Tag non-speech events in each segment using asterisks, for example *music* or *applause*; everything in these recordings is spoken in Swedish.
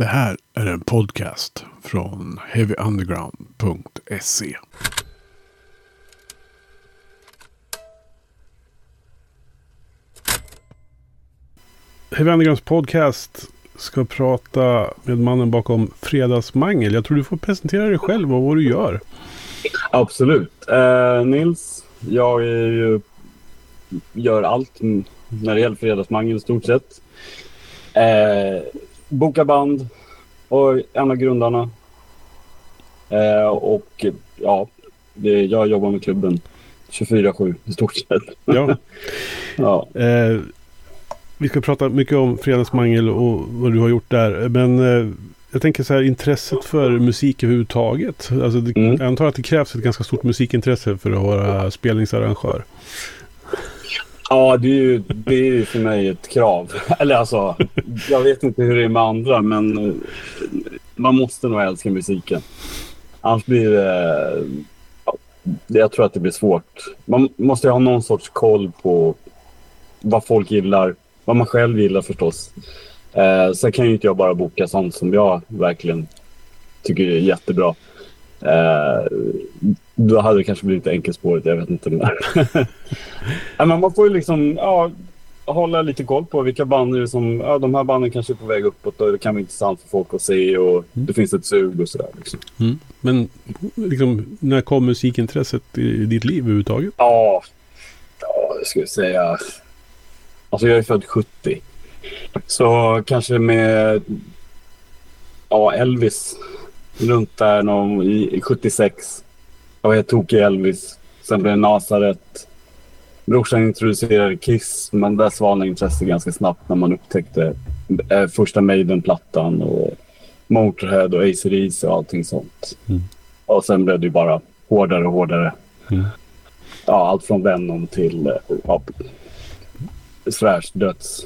Det här är en podcast från heavyunderground.se. Heavy Undergrounds podcast ska prata med mannen bakom Fredagsmangel. Jag tror du får presentera dig själv och vad du gör. Absolut. Eh, Nils, jag är ju, gör allt när det gäller Fredagsmangel i stort sett. Eh, bokar band och en av grundarna. Eh, och ja, det, jag jobbar med klubben 24-7 i stort sett. Ja. *laughs* ja. Eh, vi ska prata mycket om Fredagsmangel och vad du har gjort där. Men eh, jag tänker så här, intresset för musik överhuvudtaget. Alltså, det, Mm. Jag antar att det krävs ett ganska stort musikintresse för att vara spelningsarrangör. Ja, det är ju det är ju för mig ett krav. *laughs* Eller alltså, jag vet inte hur det är med andra, men eh, man måste nog älska musiken. Annars blir eh, det... Jag tror att det blir svårt. Man måste ju ha någon sorts koll på vad folk gillar, vad man själv gillar förstås. Eh, sen kan ju inte jag bara boka sånt som jag verkligen tycker är jättebra. Eh, då hade det kanske blivit enkelspårigt, jag vet inte. *laughs* Men man får ju liksom ja, hålla lite koll på vilka band är det som... Ja, de här banden kanske är på väg uppåt och det kan vara intressant för folk att se och det finns ett sug och sådär. Liksom. Mm. Men liksom, när kom musikintresset i ditt liv överhuvudtaget? Ja, ja, jag skulle säga... Alltså jag är född 70. Så kanske med ja, Elvis runt där någon, i, i 76. Jag var helt tokig i Elvis. Sen blev det Nasaret. Brorsan introducerade Kiss, men där svalnade intresset ganska snabbt när man upptäckte eh, första Maiden-plattan och Motorhead och AC/DC och allting sånt. Mm. Och sen blev det ju bara hårdare och hårdare. Mm. Ja, allt från Venom till eh, ja, Thrash, döds.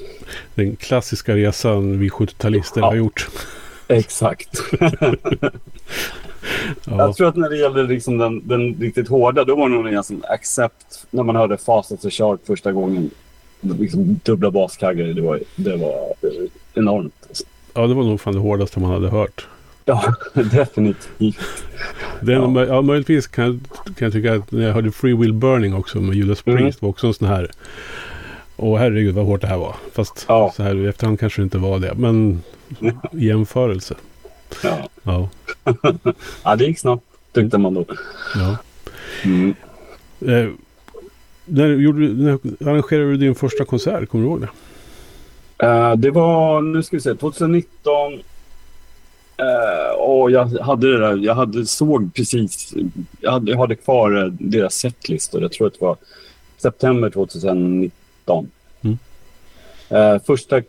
Den klassiska resan vi 70-talister Ja. har gjort. Exakt. *laughs* *laughs* Ja. Jag tror att när det gäller liksom den, den riktigt hårda, då var det nog sån accept när man hörde och Shark första gången. Liksom dubbla baskaggar, det var, det var enormt. Alltså. ja, det var nog fan det hårdaste man hade hört. Ja, *laughs* definitivt. Det är Ja. möj- ja, möjligtvis kan, jag- kan jag tycka att när jag hörde Free Will Burning också med Judas Mm. Priest var också en sån här Åh herregud vad hårt det här var. Fast Ja. så här i efterhand kanske det inte var det. Men jämförelse. Ja. Ja. *laughs* ja, det gick snabbt tyckte man då. ja. Mm. Eh, när, gjorde, när arrangerade du din första konsert? Kommer du ihåg det? Eh, det var, nu ska vi se, 2019. Uh, och jag hade det där, jag hade, såg precis, jag hade, jag hade kvar eh, deras setlistor. Jag tror att det var september 2019. Mm. Eh, första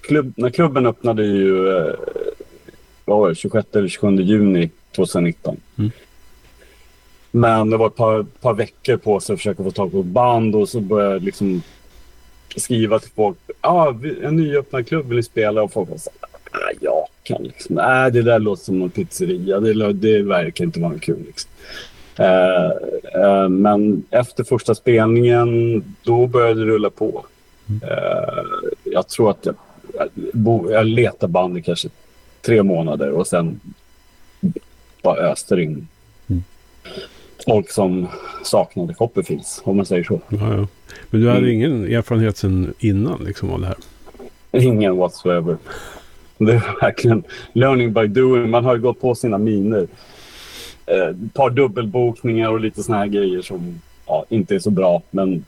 klubb, när klubben öppnade ju, uh, vad var det, 26 eller 27 juni 2019. Mm. Men det var ett par, par veckor på sig att försöka få tag på band och så började jag liksom skriva till folk. Ah, en nyöppnad klubb vill ni spela? Och folk var så ah, jag kan liksom. Nej, det där låter som en pizzeria. Det, det verkar inte vara kul. Liksom. Eh, eh, men efter första spelningen, då började det rulla på. Eh, jag tror att jag, jag, letade band i kanske tre månader och sen bara öste in. Mm. Folk som saknade Copperfields, om man säger så. Ja, ja. Men du hade Mm. ingen erfarenhet sedan innan liksom av det här? Ingen whatsoever. Det är verkligen learning by doing. Man har ju gått på sina miner. Eh, Ett par dubbelbokningar och lite såna här grejer som ja, inte är så bra. Men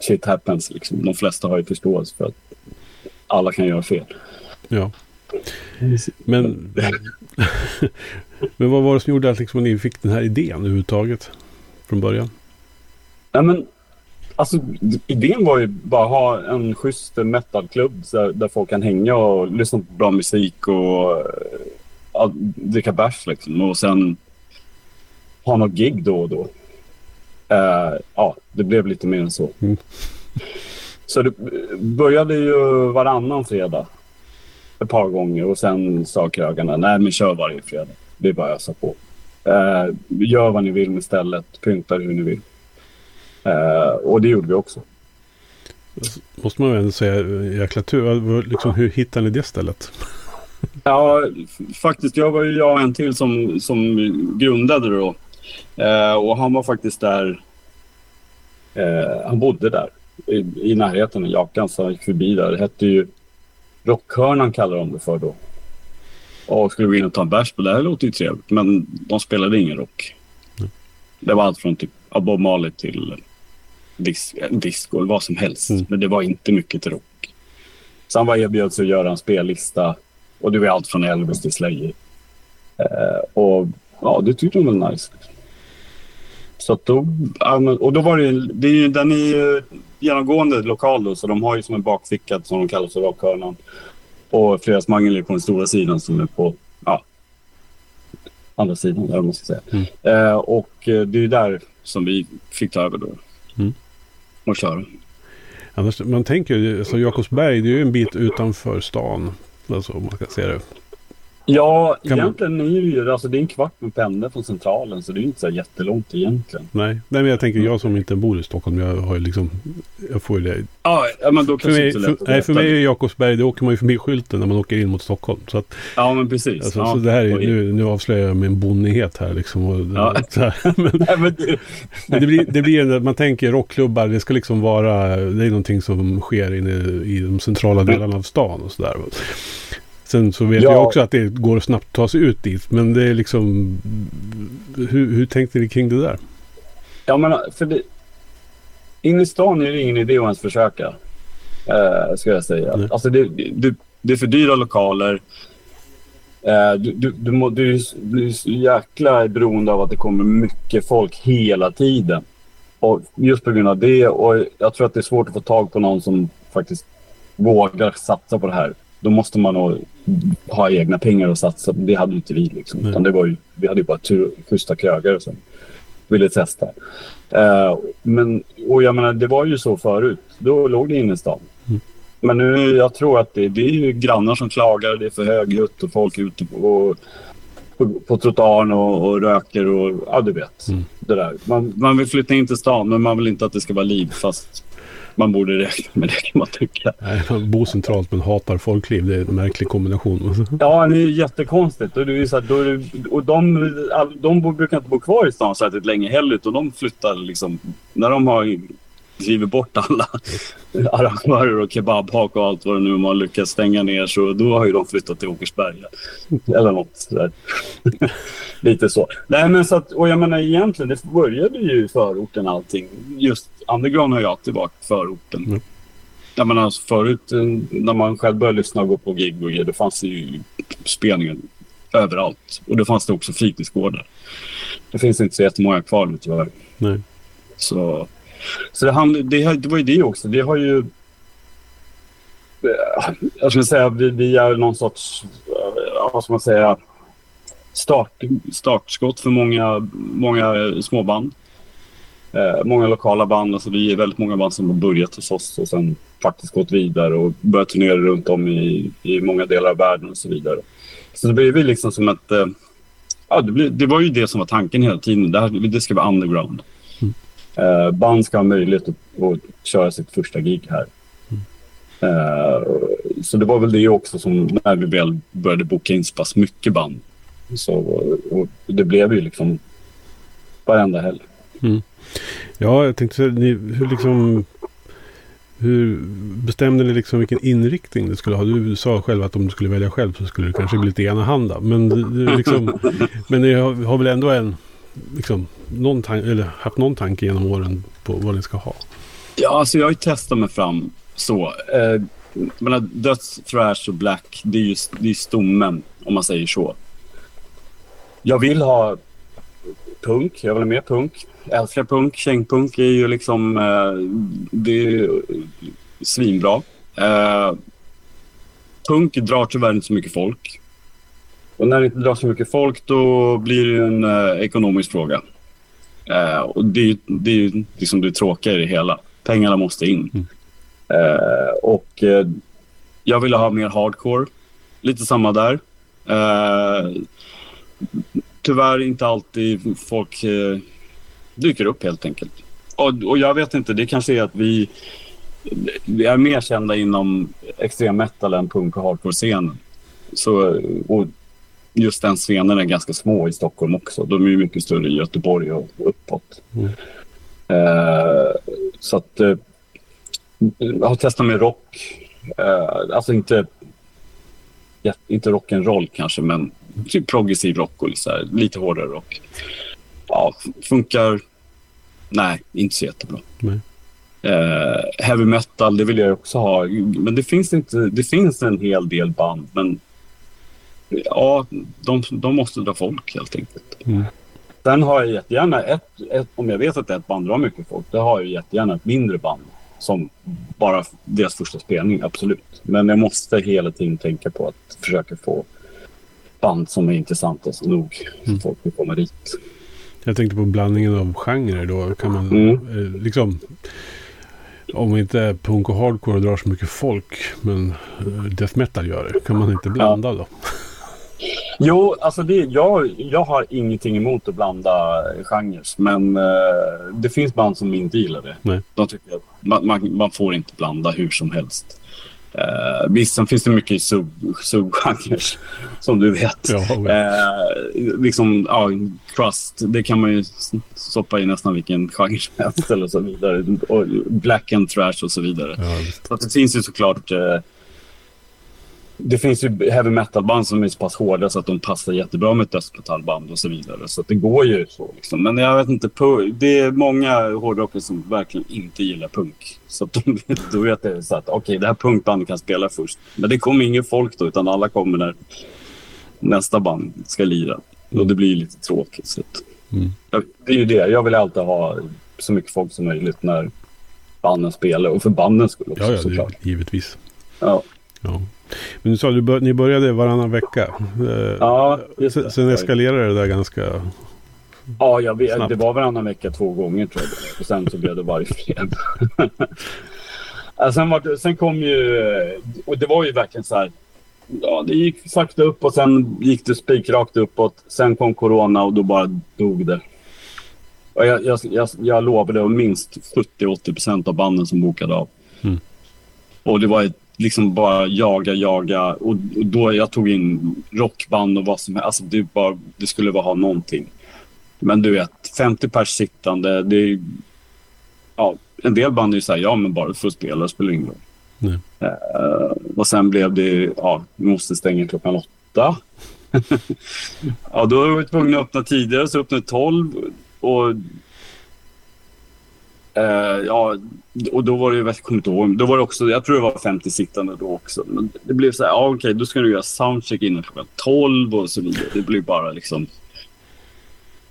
shit happens. Liksom. De flesta har ju förståelse för att alla kan göra fel. Ja. Men, *laughs* men vad var det som gjorde att liksom ni fick den här idén överhuvudtaget? Från början? Nej, men, alltså, idén var ju bara att ha en schysst metalklubb där, där folk kan hänga och lyssna på bra musik och eh, ja, dricka bärs. Liksom. Och sen ha något gig då och då. Eh, ja, det blev lite mer än så. Mm. Så det började ju varannan fredag ett par gånger och sen sa krögarna nej men kör varje fredag. Det är bara att ösa på. Eh, gör vad ni vill med stället, pynta hur ni vill. Eh, och det gjorde vi också. Måste man väl ändå säga jäkla tur. Liksom, hur hittade ni det stället? Ja, faktiskt. Jag var ju jag och en till som, som grundade det då. Eh, och han var faktiskt där. Eh, han bodde där i, i närheten i Jakan så han gick förbi där. Det hette ju Rockhörnan kallade de det för då. Och skulle gå in och ta en bärs på det. här låter ju trevligt men de spelade ingen rock. Mm. Det var allt från typ Bob Marley till dis disco eller vad som helst. Mm. Men det var inte mycket till rock. Så han var erbjöd sig att göra en spellista och det var allt från Elvis till Slayer. Eh, och ja, det tyckte de var nice. Så då, och då var det ju, det är ju, den är ju genomgående lokal då, så de har ju som en bakficka som de kallar för Rockhörnan. Och Fredagsmangel är på den stora sidan som är på, ja, andra sidan där måste jag säga. Mm. Eh, och eh, det är där som vi fick ta över då. Mm. Och köra. Annars, man tänker ju, alltså Jakobsberg det är ju en bit utanför stan. Alltså man ska säga det. Ja, Kan man- egentligen är det ju, alltså det är en kvart med pendel från centralen så det är inte så jättelångt egentligen. Nej, nej men jag tänker jag som inte bor i Stockholm. Jag har ju liksom, jag får ju det. Ja, ja men då För kanske mig, inte så för, lätt att nej, för mig är Jakobsberg, det åker man ju förbi skylten när man åker in mot Stockholm. Så, att, Ja, men precis. alltså, ja. så det här är, nu, nu avslöjar jag min bonnighet här liksom. Och, Ja. *laughs* så här. *laughs* Men, Nej, men det, men det blir, det blir man tänker rockklubbar, det ska liksom vara, det är någonting som sker inne i de centrala delarna av stan och sådär. Sen så vet Ja. jag också att det går snabbt att ta sig ut dit. Men det är liksom, hur, hur tänkte ni kring det där? ja, men för det... Inne i stan är det ingen idé att ens försöka. Eh, ska jag säga. Nej. Alltså det, det, det är för dyra lokaler. Eh, du, du, du, må, du, är- du är så jäkla beroende av att det kommer mycket folk hela tiden. Och just på grund av det. Och jag tror att det är svårt att få tag på någon som faktiskt vågar satsa på det här. Då måste man nog ha egna pengar att satsa. Det hade ju inte vi. Liksom. Utan det var ju, vi hade ju bara tur, schyssta krögare som ville testa. Eh, men, och jag menar, det var ju så förut. Då låg det inne i stan. Mm. Men nu, jag tror att det, det är ju grannar som klagar. Det är för högljutt och folk ute på, på, på trottoaren och, och röker och ja, du vet. Mm. Det där. Man, man vill flytta in till stan, men man vill inte att det ska vara liv. Fast man borde räkna med det kan man tycka. Nej, man bor centralt men hatar folkliv. Det är en märklig kombination. *laughs* Ja, det är ju jättekonstigt. Och, det är så här, då är det, och de, de bor- brukar inte bo kvar i stan särskilt länge heller. Utan de flyttar liksom... När de har drivit bort alla *laughs* arrangörer och kebabhak och allt vad det nu är man lyckas stänga ner. Så då har ju de flyttat till Åkersberga. Eller något sådär. *laughs* Lite så. Nej, men så att, och jag menar egentligen, det började ju i förorten allting. Just underground har ju alltid varit förorten. Mm. Jag menar, alltså, förut eh, när man själv började lyssna och gå på gig och grejer, då fanns det ju spelningar överallt. Och då fanns det också fritidsgårdar. Det finns inte så jättemånga kvar nu tyvärr. Nej. Så, så det, hand, det, det var ju det också. Det har ju... Eh, jag skulle säga vi, vi är någon sorts, eh, vad ska man säga, start, startskott för många, många småband. Eh, många lokala band. Alltså vi är väldigt många band som har börjat hos oss och sen faktiskt gått vidare och börjat turnera runt om i, i många delar av världen och så vidare. Så det blev liksom som ett... Eh, ja, det, blev, det var ju det som var tanken hela tiden. Det, här, det ska vara underground. Mm. Eh, band ska ha möjlighet att, att köra sitt första gig här. Eh, så det var väl det också som när vi väl började boka in så pass mycket band. Så, och det blev ju liksom varenda helg. Mm. Ja, jag tänkte säga, ni, hur liksom... Hur bestämde ni liksom vilken inriktning det skulle ha? Du sa själv att om du skulle välja själv så skulle det kanske bli lite enahanda. Men, liksom, men ni har, har väl ändå en, liksom, någon tan- eller haft någon tanke genom åren på vad ni ska ha? Ja, alltså jag har ju testat mig fram så. Eh, menar, döds, thrash och black, det är ju det är stommen om man säger så. Jag vill ha punk, jag vill ha mer punk. Jag älskar punk, kängpunk är ju liksom, eh, det är ju svinbra. Eh, punk drar tyvärr inte så mycket folk. Och när det inte drar så mycket folk då blir det en eh, ekonomisk fråga. Eh, och det är det är ju liksom det tråkiga i det hela. Pengarna måste in. Mm. Eh, och eh, jag ville ha mer hardcore. Lite samma där. Eh, tyvärr inte alltid folk eh, dyker upp helt enkelt. Och, och jag vet inte, det kanske är att vi, vi är mer kända inom extrem metal än punk och hardcore-scenen. Så, och just den scenen är ganska små i Stockholm också. De är mycket större i Göteborg och uppåt. Mm. Eh, så att eh, jag har testat med rock. Eh, alltså inte, ja, inte rock'n'roll kanske, men typ progressiv rock och så här, lite hårdare rock. Ja, funkar. Nej, inte så jättebra. Nej. Eh, heavy metal, det vill jag också ha. Men det finns, inte, det finns en hel del band, men ja, de, de måste dra folk helt enkelt. Mm. Sen har jag jättegärna ett, ett, om jag vet att ett band drar mycket folk, då har jag jättegärna ett mindre band som bara deras första spelning, absolut. Men jag måste hela tiden tänka på att försöka få band som är intressanta så nog så Mm. folk vill komma dit. Jag tänkte på blandningen av genrer då. Kan man Mm. eh, liksom... Om inte punk och hardcore drar så mycket folk, men eh, death metal gör det. Kan man inte blanda då? *laughs* Jo, alltså det, jag, jag har ingenting emot att blanda genrer. Men eh, det finns band som inte gillar det. Nej. De tycker att man, man, man får inte blanda hur som helst. Uh, visst, sen finns det mycket sub, subgenrer *laughs* som du vet. Ja, Eh, liksom, ja, crust, det kan man ju stoppa i nästan vilken genre som helst eller så vidare. Och black and trash och så vidare. ja. Så det finns ju såklart... Eh, det finns ju heavy metal-band som är så pass hårda så att de passar jättebra med ett dödsmetallband och så vidare. Så det går ju så. Liksom. Men jag vet inte, det är många hårdrockare som verkligen inte gillar punk. Så att de, *laughs* då vet jag så att okej, det här punkbandet kan spela först. Men det kommer ingen folk då, utan alla kommer när nästa band ska lira. Och det blir ju lite tråkigt. Så Mm. Det är ju det. Jag vill alltid ha så mycket folk som möjligt när banden spelar. Och för bandens skull också Ja, ja, såklart. givetvis. Ja, Ja. Men du sa att bör, ni började varannan vecka. Eh, ja just det. sen eskalerade det där ganska... Ja, jag vet. snabbt. Det var varannan vecka två gånger tror jag. Och sen så blev det varje fredag. *laughs* ja, sen, var, sen kom ju... Och det var ju verkligen så här. Ja, det gick sakta upp och sen gick det spikrakt uppåt. Sen kom corona och då bara dog det. Och jag, jag, jag, jag lovade minst 70-80 procent av banden som bokade av. Mm. Och det var ett, liksom bara jaga, jaga. Och, och då jag tog in rockband och vad som helst. Alltså det, bara, det skulle bara ha någonting. Men du vet, 50 pers sittande. Det är, ja, en del band är ju så här, ja men bara för att spela spelar ingen roll. Nej. Eh, och sen blev det, ja, vi måste stänga klockan åtta. *laughs* ja, då var vi tvungna att öppna tidigare, så öppnade tolv. Och, eh, ja, och då var det, jag kommer inte ihåg, då var det också, jag tror det var 50 sittande då också. Men det blev så här, ja okej, då ska du göra soundcheck innan klockan 12 och så vidare. Det blev bara liksom...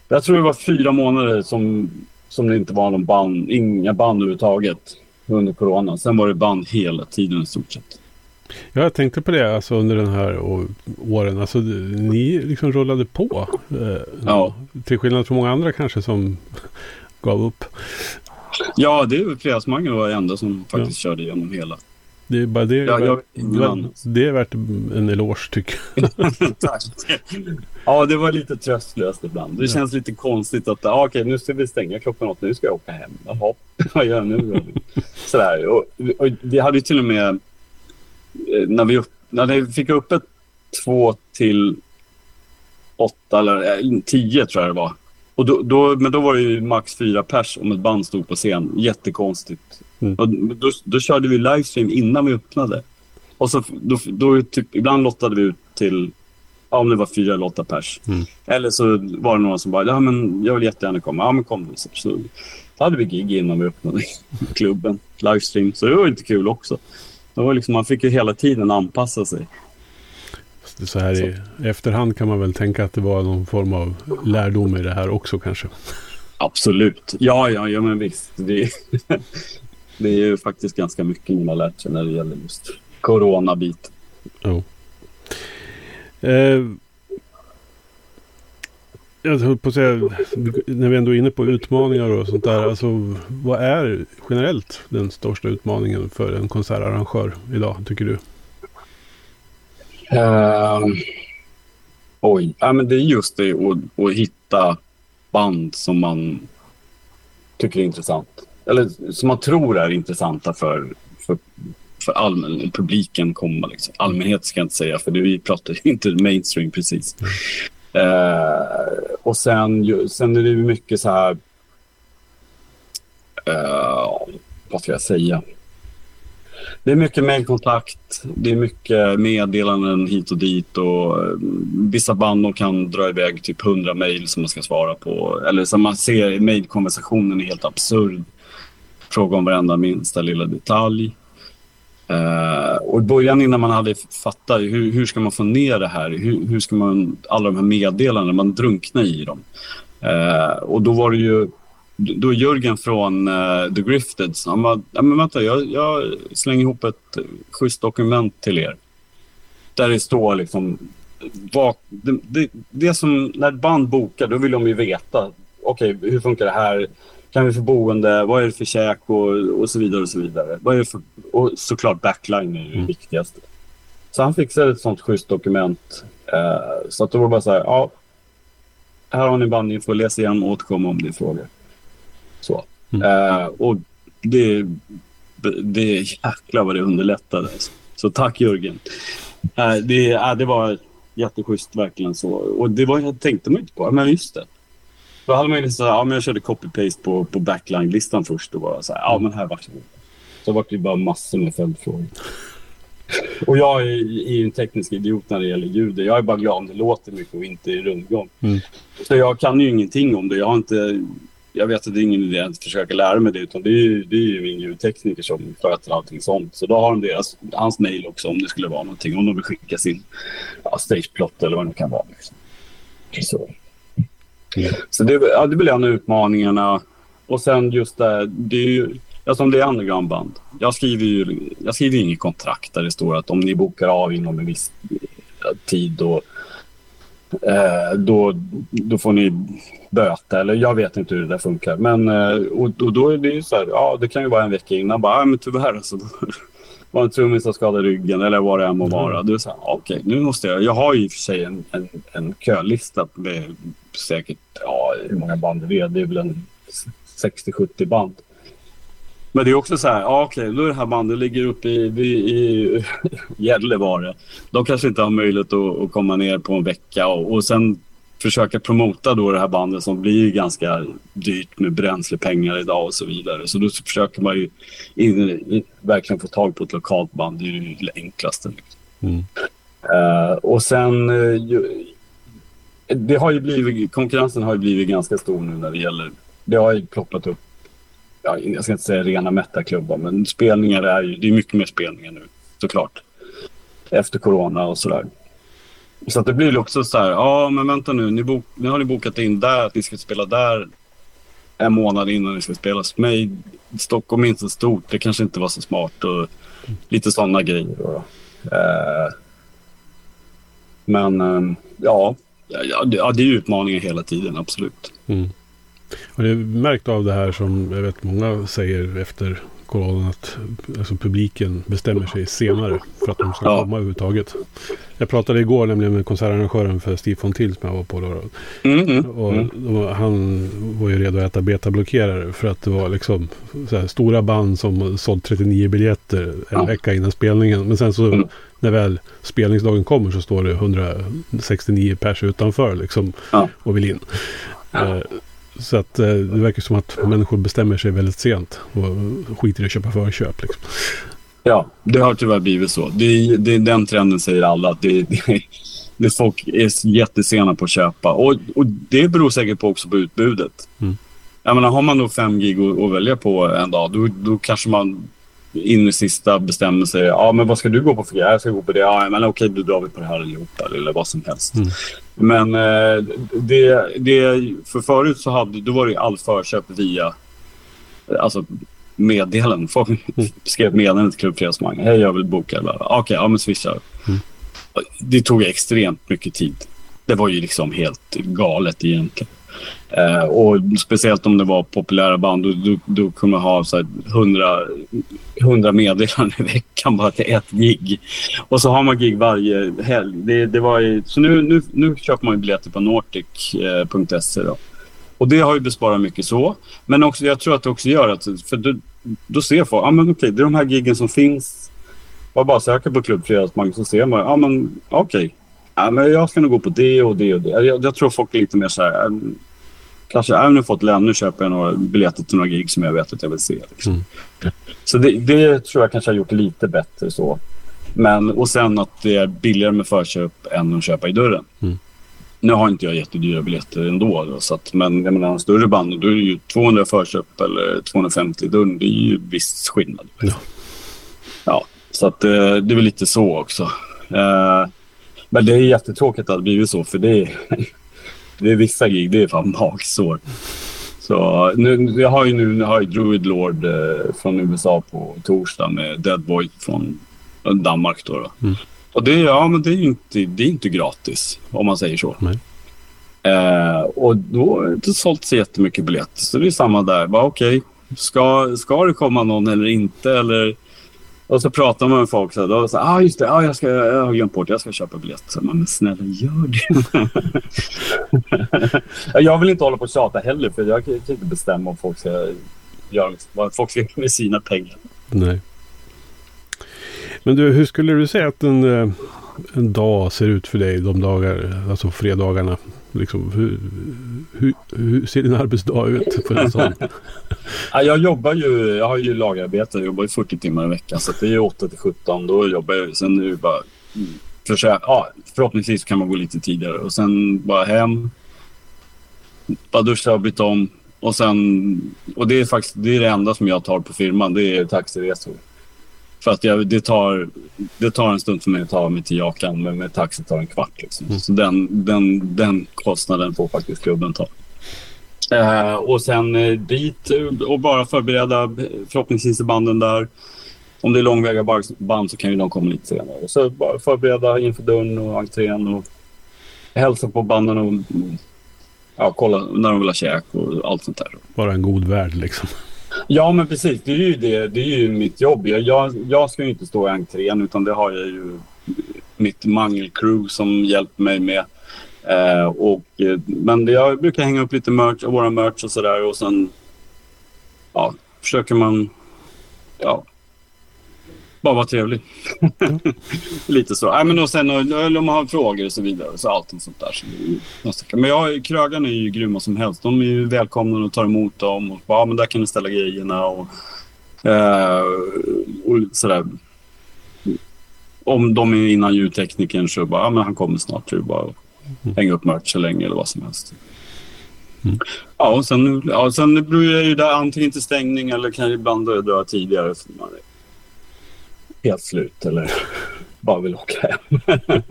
Jag tror det var fyra månader som, som det inte var någon band, inga band överhuvudtaget under corona. Sen var det band hela tiden i stort sett. Ja, jag tänkte på det alltså, under den här åren. Alltså, ni liksom rullade på. Eh, Ja. Till skillnad från många andra kanske som *laughs* gav upp. Ja, det är väl Fredagsmangen var det enda som faktiskt körde igenom hela. Det är bara det. Ja, jag- det är värt en eloge tycker jag. *laughs* Ja, det var lite tröstlöst ibland. Det Ja. känns lite konstigt att ah, okej, nu ska vi stänga klockan åtta. Nu ska jag åka hem. Jaha, *laughs* vad gör jag nu? Sådär. Och, och vi hade ju till och med eh, när vi, upp, när vi fick upp ett två till åtta eller eh, tio tror jag det var. Och då, då, men då var det ju max fyra pers om ett band stod på scen. Jättekonstigt. Mm. Och då, då körde vi livestream innan vi öppnade. Och så, då, då typ, ibland lottade vi ut till, ja, om det var fyra eller åtta pers. Mm. Eller så var det någon som bara, ja men jag vill jättegärna komma. Ja men kom du. Så, så då hade vi gig innan vi öppnade *laughs* klubben. Livestream. Så det var inte kul också. Det var liksom, man fick ju hela tiden anpassa sig. Så här i efterhand kan man väl tänka att det var någon form av lärdom i det här också kanske. Absolut. Ja, ja, ja men visst. Det, *laughs* det är ju faktiskt ganska mycket man har lärt sig när det gäller just coronabiten. Jo. Eh, jag höll på att säga, när vi ändå är inne på utmaningar och sånt där. Alltså, vad är generellt den största utmaningen för en konsertarrangör idag, tycker du? Ehm, oj, ja, men det är just det att, att hitta band som man tycker är intressant. Eller som man tror är intressanta för, för, för allmän, publiken komma. Liksom. Allmänhet ska jag inte säga, för det, vi pratar inte mainstream precis. Uh, och sen, sen är det mycket så här... Uh, vad ska jag säga? Det är mycket mejlkontakt, det är mycket meddelanden hit och dit och eh, vissa band kan dra iväg typ 100 mejl som man ska svara på. Eller som man ser, mejlkonversationen är helt absurd. Fråga om varenda minsta lilla detalj. Uh, och i början innan man hade fattat hur, hur ska man få ner det här, hur, hur ska man, alla de här meddelandena, man drunknar i dem. Uh, och då var det ju då Jörgen från uh, The Grifteds, han bara, ja, men vänta, jag, jag slänger ihop ett schysst dokument till er. Där det står liksom, vad, det, det, det som, när ett band bokar, då vill de ju veta, okej, okay, hur funkar det här? kan vi få boende? Vad är det för käk? Och, och så vidare. Och så vidare. Vad är för, och såklart backline är ju det mm. viktigaste. Så han fixade ett sånt schysst dokument. Uh, så att då var det bara så här, ja. Här har ni bandinfo, läs igen och återkom om det är frågor. Så. Mm. Uh, och det, det jäklar vad det underlättade. Så tack Jörgen. Uh, det, uh, det var jätteschysst verkligen så. Och det var, jag tänkte man inte på. Men just det. Då hade man ju liksom, ja, men jag körde copy-paste på, på backline-listan först och bara så här, ja men här varsågod. Så var det bara massor med följdfrågor. *laughs* Och jag är, är en teknisk idiot när det gäller ljud. Jag är bara glad om det låter mycket och inte i rundgång. Mm. Så jag kan ju ingenting om det. Jag har inte... Jag vet att det är ingen idé att försöka lära mig det. Utan det är ju, det är ju min ljudtekniker som sköter allting sånt. Så då har de deras, hans mail också om det skulle vara någonting. Om de vill skicka sin ja, stageplot eller vad det kan vara. Liksom. Så. Så det, ja, det blir en av utmaningarna. Och sen just det, det är ju, alltså om det är undergroundband. Jag skriver ju jag skriver inget kontrakt där det står att om ni bokar av inom en viss eh, tid då, eh, då, då får ni böta. Eller jag vet inte hur det där funkar. Men, eh, och, och, då är det ju så här, ja det kan ju vara en vecka innan. Bara, ja, men tyvärr alltså. *laughs* var en trummis som skadade ryggen eller vad det än må vara. Mm. Du säger okej, okay, nu måste jag. Jag har ju i och för sig en, en, en kölista med säkert, ja, hur många band det är. Det är väl en 60-70 band. Men det är också så här, ja, okej, då är det här bandet ligger uppe i, i, i *laughs* Gällivare. De kanske inte har möjlighet att, att komma ner på en vecka och, och sen försöka promota då det här bandet som blir ganska dyrt med bränslepengar idag och så vidare. Så då försöker man ju in, in, verkligen få tag på ett lokalt band. Det är ju det enklaste. Mm. Uh, och sen uh, det har ju blivit, konkurrensen har ju blivit ganska stor nu när det gäller... Det har ju ploppat upp, ja, jag ska inte säga rena mättarklubbar, men spelningar är ju... Det är mycket mer spelningar nu, såklart. Efter corona och sådär. Så att det blir också så här, ja men vänta nu, ni bok, nu har ni bokat in där att ni ska spela där en månad innan ni ska spela hos mig. Stockholm är inte så stort, det kanske inte var så smart och lite sådana grejer. Då. Eh, men eh, ja, Ja, det, ja, det är utmaningar hela tiden, absolut. Mm. Och det är märkt av det här som jag vet många säger efter corona att alltså, publiken bestämmer sig senare för att de ska ja. komma överhuvudtaget. Jag pratade igår nämligen med konsertarrangören för Steve Fontill som jag var på. Då. Mm, mm, och då, han var ju redo att äta betablockerare för att det var liksom här, stora band som sålt 39 biljetter en vecka innan spelningen. Men sen så mm. när väl spelningsdagen kommer så står det 169 pers utanför liksom och vill in. Så att eh, det verkar som att människor bestämmer sig väldigt sent och skiter i att köpa förköp. Liksom. Ja, det har tyvärr blivit så. Det, det, den trenden säger alla. Att det, det, det folk är jättesena på att köpa. Och, och det beror säkert på också på utbudet. Mm. Jag menar, har man då fem gig att, att välja på en dag, då, då kanske man in i sista bestämmer sig. Ja, men vad ska du gå på för Jag ska gå på det. Ja, men okej, då drar vi på det här allihopa eller vad som helst. Mm. Men eh, det, det, för förut så hade, då var det all förköp via alltså meddelanden. Folk mm. skrev meddelanden till Klubbfredagsmang. Hej, jag vill boka. Okej, okay, ja men swisha. Mm. Det tog extremt mycket tid. Det var ju liksom helt galet egentligen. Eh, och speciellt om det var populära band, då, då, då kunde man ha så här 100, 100 meddelanden i veckan bara till ett gig. Och så har man gig varje helg. Det, det var ju, så nu, nu, nu köper man ju biljetter på nordic.se. Eh, och det har ju besparat mycket så. Men också, jag tror att det också gör att, för då, då ser folk, ah, men okej, det är de här giggen som finns. Var bara söka på Klubb Fredagsbank så ser man, ja men okej. Okay. Ja, men jag ska nog gå på det och det och det. Jag, jag tror folk är lite mer så här, kanske, om jag fått lön, nu köper jag några biljetter till några gig som jag vet att jag vill se. Liksom. Mm. Så det, det, tror jag kanske har gjort lite bättre så. Men, och sen att det är billigare med förköp än att köpa i dörren. Mm. Nu har inte jag jättedyra biljetter ändå. Då, så att, men jag menar, en större band, då är det ju 200 förköp eller 250 i dörren. Det är ju viss skillnad. Ja. ja så att, eh, det är väl lite så också. Eh, men det är jättetråkigt att det blivit så, för det är, det är vissa gig, det är fan magsår. Så nu, jag har ju nu, har jag Druid Lord eh, från USA på torsdag med Dead Boy från Danmark. Då, då. Mm. Och det, ja, men det är ju inte, det är inte gratis, om man säger så. Eh, och då har det inte sålt så jättemycket biljetter. Så det är samma där. Okej, okay, ska, ska det komma någon eller inte? Eller och så pratar man med folk så då så ah, just det, ah, jag, ska, jag har glömt bort, jag ska köpa biljett. Så man, men snälla gör det. *laughs* jag vill inte hålla på och tjata heller för jag kan inte bestämma om folk ska göra liksom, vad folk ska göra med sina pengar. Nej. Men du, hur skulle du säga att en, eh, en dag ser ut för dig de dagar, alltså fredagarna? Liksom, hur, hur, hur, ser din arbetsdag ut? För en sån? *laughs* jag jobbar ju, jag har ju lagarbete, jag jobbar ju 40 timmar i veckan så det är 8 till 17. Då jobbar jag, sen är det bara mm, försök, ja, förhoppningsvis kan man gå lite tidigare och sen bara hem. Bara duscha och byta om och sen, och det är faktiskt det, är det enda som jag tar på firman, det är taxiresor. För att jag, det, tar, det tar en stund för mig att ta mig till Jakan, men med taxi tar en kvart. Liksom. Mm. Så den, den, den kostnaden får faktiskt klubben ta. Eh, och sen eh, dit och bara förbereda förhoppningsvis banden där. Om det är långväga band så kan ju de komma lite senare. Så bara förbereda inför dörren och entrén och hälsa på banden och ja, kolla när de vill ha käk och allt sånt där. Bara en god värld liksom. Ja, men precis. Det är ju, det, det är ju mitt jobb. Jag, jag, jag ska ju inte stå i entrén utan det har jag ju mitt mangelcrew som hjälper mig med. Eh, och, men jag brukar hänga upp lite merch, våra merch och sådär och sen ja, försöker man ja, bara vara trevlig. Mm. *laughs* Lite så. Nej, men och sen eller om man har frågor och så vidare. Så allt sånt där. Så men jag, krögarna är ju grymma som helst. De är ju välkomna och tar emot dem. Och bara, ja, men där kan ni ställa grejerna och, eh, och sådär. Om de är innan ljudteknikern så bara, ja men han kommer snart. Så bara mm. hänga upp merch så länge eller vad som helst. Mm. Ja, och sen, ja, sen blir jag ju där antingen till stängning eller kan ibland dra tidigare. Helt slut eller *laughs* bara vill åka hem. *laughs*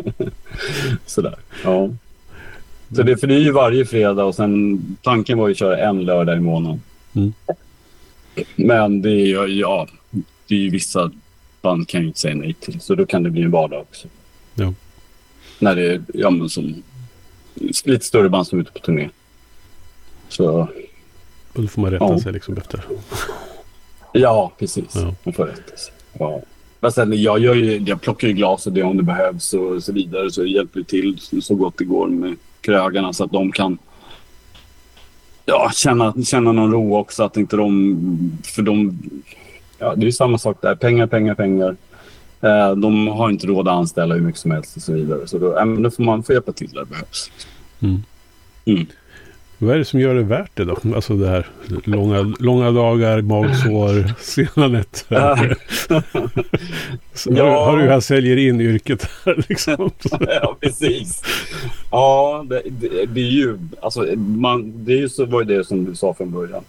Sådär. Ja. Så det, för det är ju varje fredag och sen tanken var ju att köra en lördag i månaden. Mm. Men det är ju, ja, det är ju vissa band kan ju inte säga nej till. Så då kan det bli en vardag också. Ja. När det är ja, men som, lite större band som är ute på turné. Så. Då får man rätta ja. sig liksom efter. Ja, precis. Ja. Man får rätta sig. Ja. Men sen, jag, gör ju, jag plockar ju glas och det om det behövs och så vidare. Så jag hjälper till så gott det går med krögarna så att de kan ja, känna, känna någon ro också. Att inte de... För de... Ja, det är samma sak där. Pengar, pengar, pengar. Eh, de har inte råd att anställa hur mycket som helst och så vidare. Så då, äh, då får man få hjälpa till där det behövs. Mm. Mm. Vad är det som gör det värt det då? Alltså det här långa, långa dagar, magsår, sena nätter. Ja. *laughs* Har du här säljer in yrket här liksom. *laughs* ja, precis. Ja, det, det, det, är ju, alltså, man, det är ju så var det som du sa från början.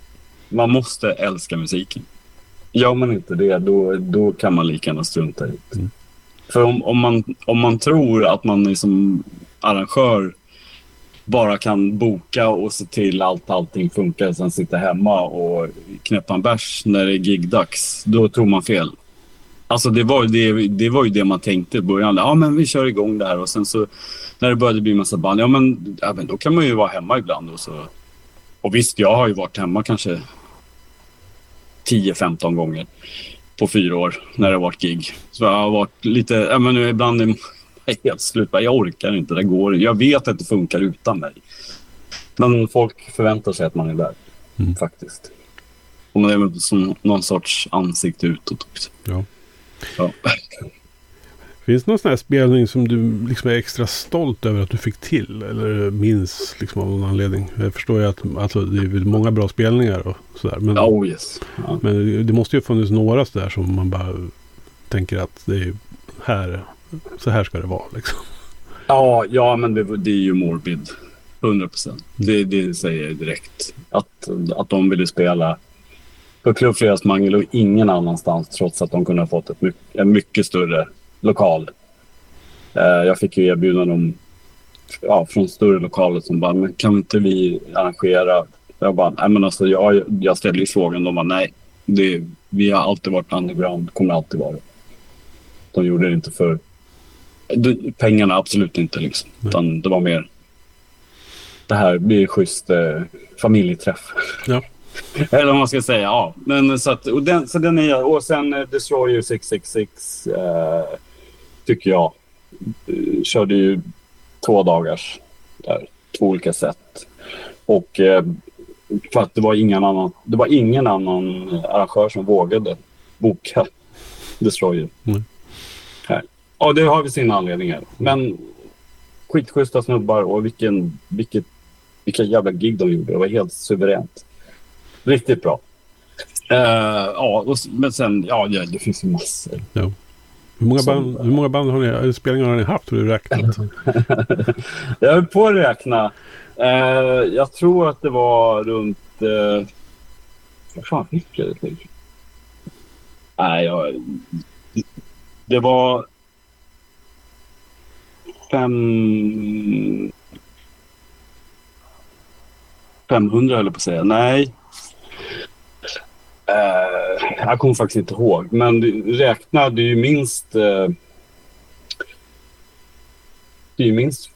Man måste älska musiken. Gör man inte det, då, då kan man lika gärna strunta i det. Mm. För om, om, man, om man tror att man liksom arrangör bara kan boka och se till att allting funkar och sen sitta hemma och knäppa en bärs när det är gigdags, då tror man fel. Alltså det var, det, det var ju det man tänkte i början. Ja, men vi kör igång det här och sen så när det började bli massa band, ja men, ja, men då kan man ju vara hemma ibland. Och, så. och visst, jag har ju varit hemma kanske 10-15 gånger på fyra år när det har varit gig. Så jag har varit lite, ja men ibland är helt slut. Jag orkar inte, det går Jag vet att det funkar utan mig. Men folk förväntar sig att man är där, mm. faktiskt. Och man är som någon sorts ansikte utåt också. Ja. ja. Finns det någon sån här spelning som du liksom är extra stolt över att du fick till? Eller minns liksom av någon anledning? Jag förstår ju att alltså, det är väl många bra spelningar och sådär. Men, Oh yes. Ja. men det måste ju ha funnits några sådär som man bara tänker att det är här, så här ska det vara liksom. Ja, ja men det, det är ju morbid. 100 procent. Det, det säger jag direkt. Att, att de ville spela på Klubb Fredagsmangel och ingen annanstans trots att de kunde ha fått ett mycket, en mycket större lokal. Eh, jag fick ju erbjudanden om, ja, från större lokaler som bara, men kan inte vi arrangera? Jag bara, nej men alltså jag, jag ställde ju frågan. De bara, nej. Det, vi har alltid varit underground, kommer alltid vara det. De gjorde det inte för pengarna, absolut inte liksom. Utan det var mer, det här blir schysst eh, familjeträff. Ja. *laughs* Eller vad man ska säga. Ja. Men, så, att, och den, så den är, och sen eh, Destroyer 666 eh, tycker jag. Eh, körde ju två dagars där, två olika sätt. Och eh, för att det var ingen annan, det var ingen annan arrangör som vågade boka *laughs* Destroyer. Mm. Här. Ja, det har vi sina anledningar. Men skitschyssta snubbar och vilken, vilket, vilka jävla gig de gjorde. Det var helt suveränt. Riktigt bra. Eh, ja, och, men sen, ja, det, det finns ju massor. Ja. Hur många, band, hur många band har ni, spelningar har ni haft? Har du räknat? *laughs* Jag höll på att räkna. Eh, jag tror att det var runt... Eh, vad fan fick jag det till? Nej, jag... Det var... Fem... 500 höll jag på att säga. Nej. Eh, jag kommer faktiskt inte ihåg. Men det- räkna, det är ju minst... Eh, det är ju minst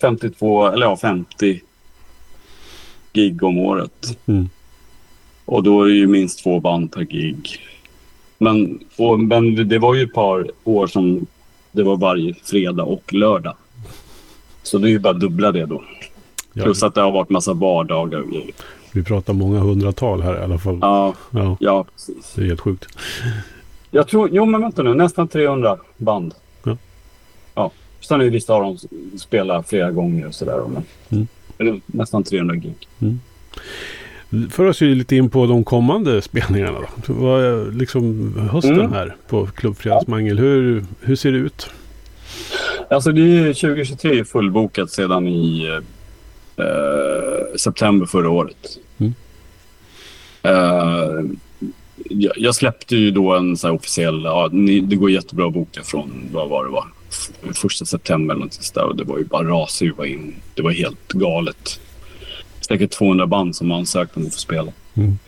52, eller ja 50 gig om året. Mm. Och då är det ju minst två band per gig. Men, och, men det var ju ett par år som det var varje fredag och lördag. Så det är ju bara dubbla det då. Ja, Plus att det har varit massa vardagar och grejer. vi pratar många hundratal här i alla fall. Ja, Ja, ja precis. det är helt sjukt. Jag tror, jo men vänta nu, nästan 300 band. Ja. Ja. Sen är ju vissa av dem spelar flera gånger och sådär. Men, Mm. nästan 300 gig. För oss ju lite in på de kommande spelningarna. Då. Vad är liksom hösten Mm. här på Klubb Fredagsmangel. Hur, hur ser det ut? Alltså det är 2023 är fullbokat sedan i eh, september förra året. Mm. Eh, jag, släppte ju då en så officiell, ja, det går jättebra att boka från, vad var det var, första september eller något sånt där och det var ju bara rasade in. Det var helt galet. Säkert 200 band som ansökte om att få spela. Mm.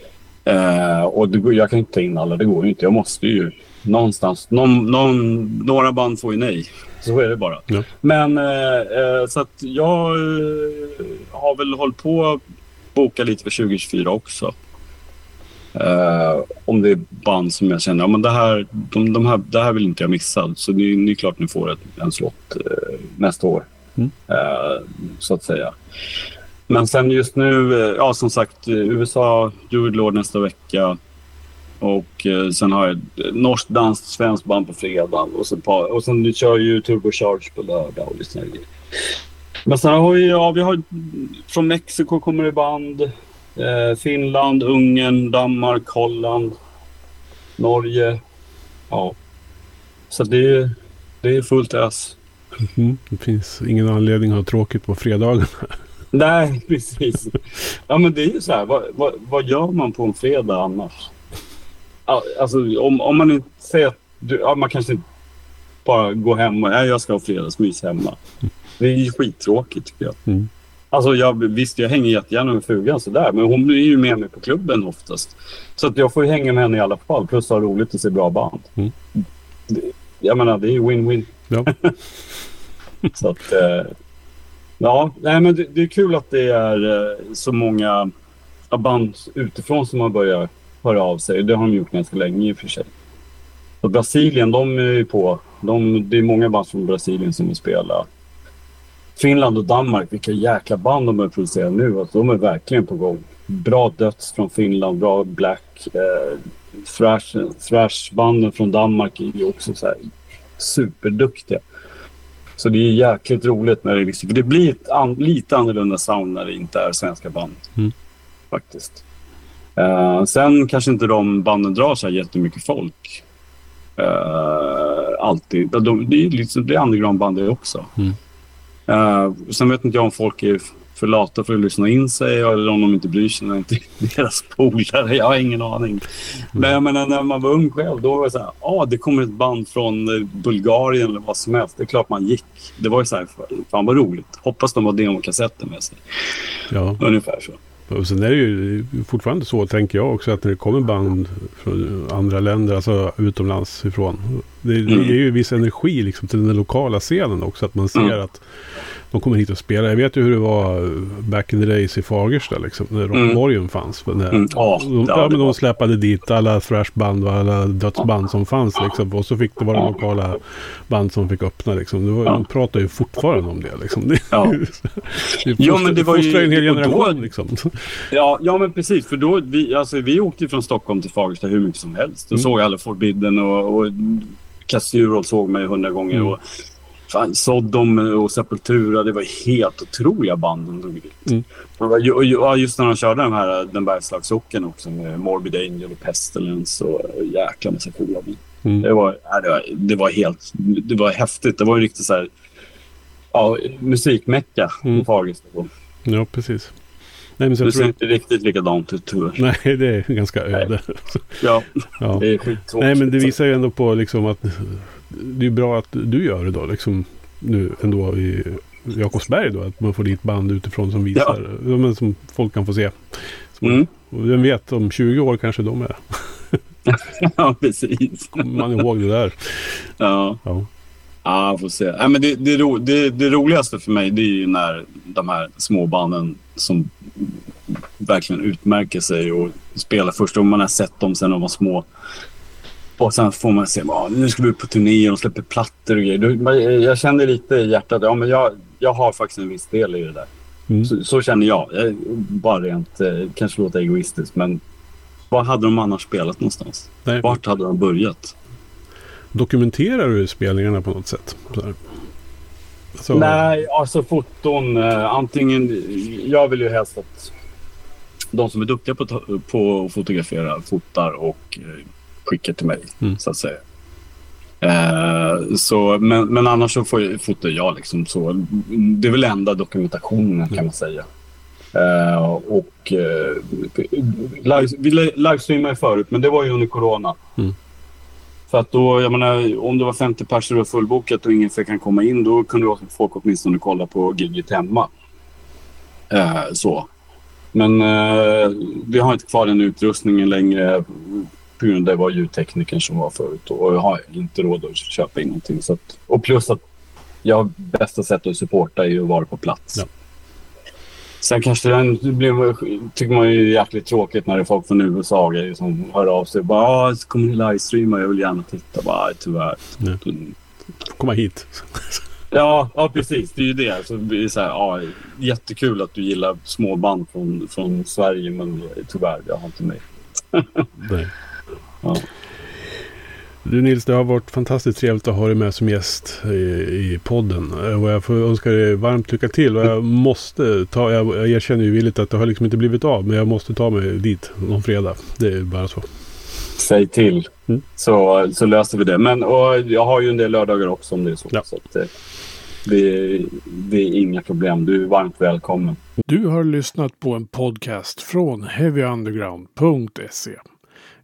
Eh, och det jag kan inte ta in alla, det går ju inte. Jag måste ju någonstans, någon, någon, några band får ju nej. Så är det bara. Ja. Men eh, eh, så att jag eh, har väl hållit på att boka lite för 2024 också. Eh, om det är band som jag känner, ja men det här, de, de här, det här vill inte jag missa. Så det, är- det är klart ni får ett, en slott eh, nästa år. Mm. Så att säga. Men sen just nu, eh, ja som sagt, eh, USA, Jude Lord nästa vecka. Och eh, sen har jag ett eh, norskt, danskt, svenskt band på fredag. Och, sen, par, och sen kör ju Turbo Charge på lördag och lite grejer. Men sen har vi, ja, vi har från Mexiko kommer det band. Eh, Finland, Ungern, Danmark, Holland, Norge. Ja. Så det, är- det är fullt ös. Mm. Det finns ingen anledning att ha tråkigt på fredagarna. Nej, *laughs* precis. Ja, men det är ju så här. Vad, vad, vad gör man på en fredag annars? Alltså, om, om man inte säger att du, ja, man kanske inte bara går hem och nej, jag ska ha fredagsmys hemma. Det är ju skittråkigt tycker jag. Mm. Alltså, jag, visst, jag hänger jättegärna med frugan sådär, men hon är ju med mig på klubben oftast. Så att jag får ju hänga med henne i alla fall, plus ha roligt och se bra band. Mm. Det, jag menar, det är ju win-win. Ja. *laughs* Så att, eh, ja, nej, men det, det är kul att det är eh, så många band utifrån som har börjat höra av sig. Det har de gjort ganska länge i och för sig. Och Brasilien, de är ju på. De, det är många band från Brasilien som vill spela. Finland och Danmark, vilka jäkla band de har producera nu. Alltså, de är verkligen på gång. Bra döds från Finland, bra black. Eh, thrash, thrashbanden från Danmark är ju också så här superduktiga. Så det är jäkligt roligt när det liksom, för det blir ett an, lite annorlunda sound när det inte är svenska band. Mm. Faktiskt. Uh, sen kanske inte de banden drar så här jättemycket folk. Uh, alltid. De, det är liksom, det är undergroundband det också. Mm. Uh, sen vet inte jag om folk är för lata för att lyssna in sig eller om de inte bryr sig när inte *laughs* deras polare. Jag har ingen aning. Men jag menar när man var ung själv, då var det så här, ah, det kommer ett band från eh, Bulgarien eller vad som helst. Det är klart man gick. Det var ju så här, fan vad roligt. Hoppas de har demokassetten med sig. Ja. Ungefär så. Och sen är det ju fortfarande så, tänker jag också, att när det kommer band från andra länder, alltså utomlands ifrån. Det, det Mm. ger ju viss energi liksom till den lokala scenen också. Att man ser Mm. att de kommer hit och spelar. Jag vet ju hur det var back in the days i Fagersta, liksom, när Mm. Rockborgen fanns. När, Mm. Ja, de, ja, men de släpade dit alla thrashband och alla dödsband som fanns. Liksom, och så fick det vara lokala band som fick öppna. Liksom. Det var. De pratar ju fortfarande om det. Liksom. det, Ja. det Ja, men det var ju- en hel och då- generation. Liksom. *laughs* Ja, ja men precis. För då, vi, alltså, vi åkte från Stockholm till Fagersta hur mycket som helst. Då Mm. såg jag alla Forbidden och, och Casturol såg mig hundra gånger. Mm. Och, fan, Sodom och Sepultura, det var helt otroliga band de drog dit. Mm. Just när de körde den här Den Bergslagssocken också med Morbid Angel och Pestilence och jäkla massa coola band. Mm. Det var, det var, det var helt... Det var häftigt. Det var ju riktigt så här... Ja, musikmecka Mm. på Fagersta. Ja, precis. Nej, men Det ser inte riktigt likadant ut tyvärr. nej, *laughs* det är ganska öde. Ja, Ja. det är skittråkigt. Nej, men det visar ju ändå på liksom att det är bra att du gör det då. Liksom, nu ändå i Jakobsberg då. Att man får dit band utifrån som visar. Ja. men som folk kan få se. Som, Mm. Och vem vet, om 20 år kanske de är. *laughs* Ja, precis. Kommer man ihåg det där. Ja, Ja. ja får se. Nej, men det, det, ro, det, det roligaste för mig det är ju när de här småbanden som verkligen utmärker sig och spelar första gången man har sett dem sen de var små. Och sen får man se, ja, nu ska vi ut på turné och släpper plattor och grejer. Jag känner lite i hjärtat, ja men jag, jag har faktiskt en viss del i det där. Mm. Så, så känner jag. jag. Bara rent, eh, kanske låter egoistiskt men var hade de annars spelat någonstans? Nej, Vart hade de börjat? Dokumenterar du spelningarna på något sätt? Så här. Så, Nej, alltså foton. Eh, antingen... Jag vill ju helst att de som är duktiga på, på att fotografera fotar och skickar till mig, Mm. så att säga. Eh, så, men, men annars så får fotar jag liksom så. Det är väl enda dokumentationen kan man säga. Eh, och eh, live, vi li- livestreamade förut, men det var ju under corona. Mm. För att då, jag menar, om det var 50 personer och fullbokat och ingen fick komma in, då kunde folk åtminstone kolla på giget hemma. Eh, så. Men eh, vi har inte kvar den utrustningen längre på grund av det var ljudteknikern som var förut och jag har inte råd att köpa in någonting. Så att, och plus att jag bästa sättet att supporta är ju att vara på plats. Ja. Sen kanske den blir, tycker man ju jäkligt tråkigt när det är folk från USA och som hör av sig. Bara, ah, kommer ni livestreama? Jag vill gärna titta. Bara, "Nej, tyvärr. Nej. Mm. Komma hit. Ja, ja, precis. Det är ju det. Så det är så här, ja, jättekul att du gillar småband från, från Sverige, men tyvärr, jag har inte med. Ja. Du Nils, det har varit fantastiskt trevligt att ha dig med som gäst i, i podden. Eh, Och jag får önska dig varmt lycka till. Och jag måste ta, jag, jag erkänner ju villigt att det har liksom inte blivit av. Men jag måste ta mig dit någon fredag. Det är bara så. Säg till, Mm. så, så löser vi det. Men och jag har ju en del lördagar också om det är så. Ja. så att, eh, det, det är inga problem. Du är varmt välkommen. Du har lyssnat på en podcast från heavyunderground.se.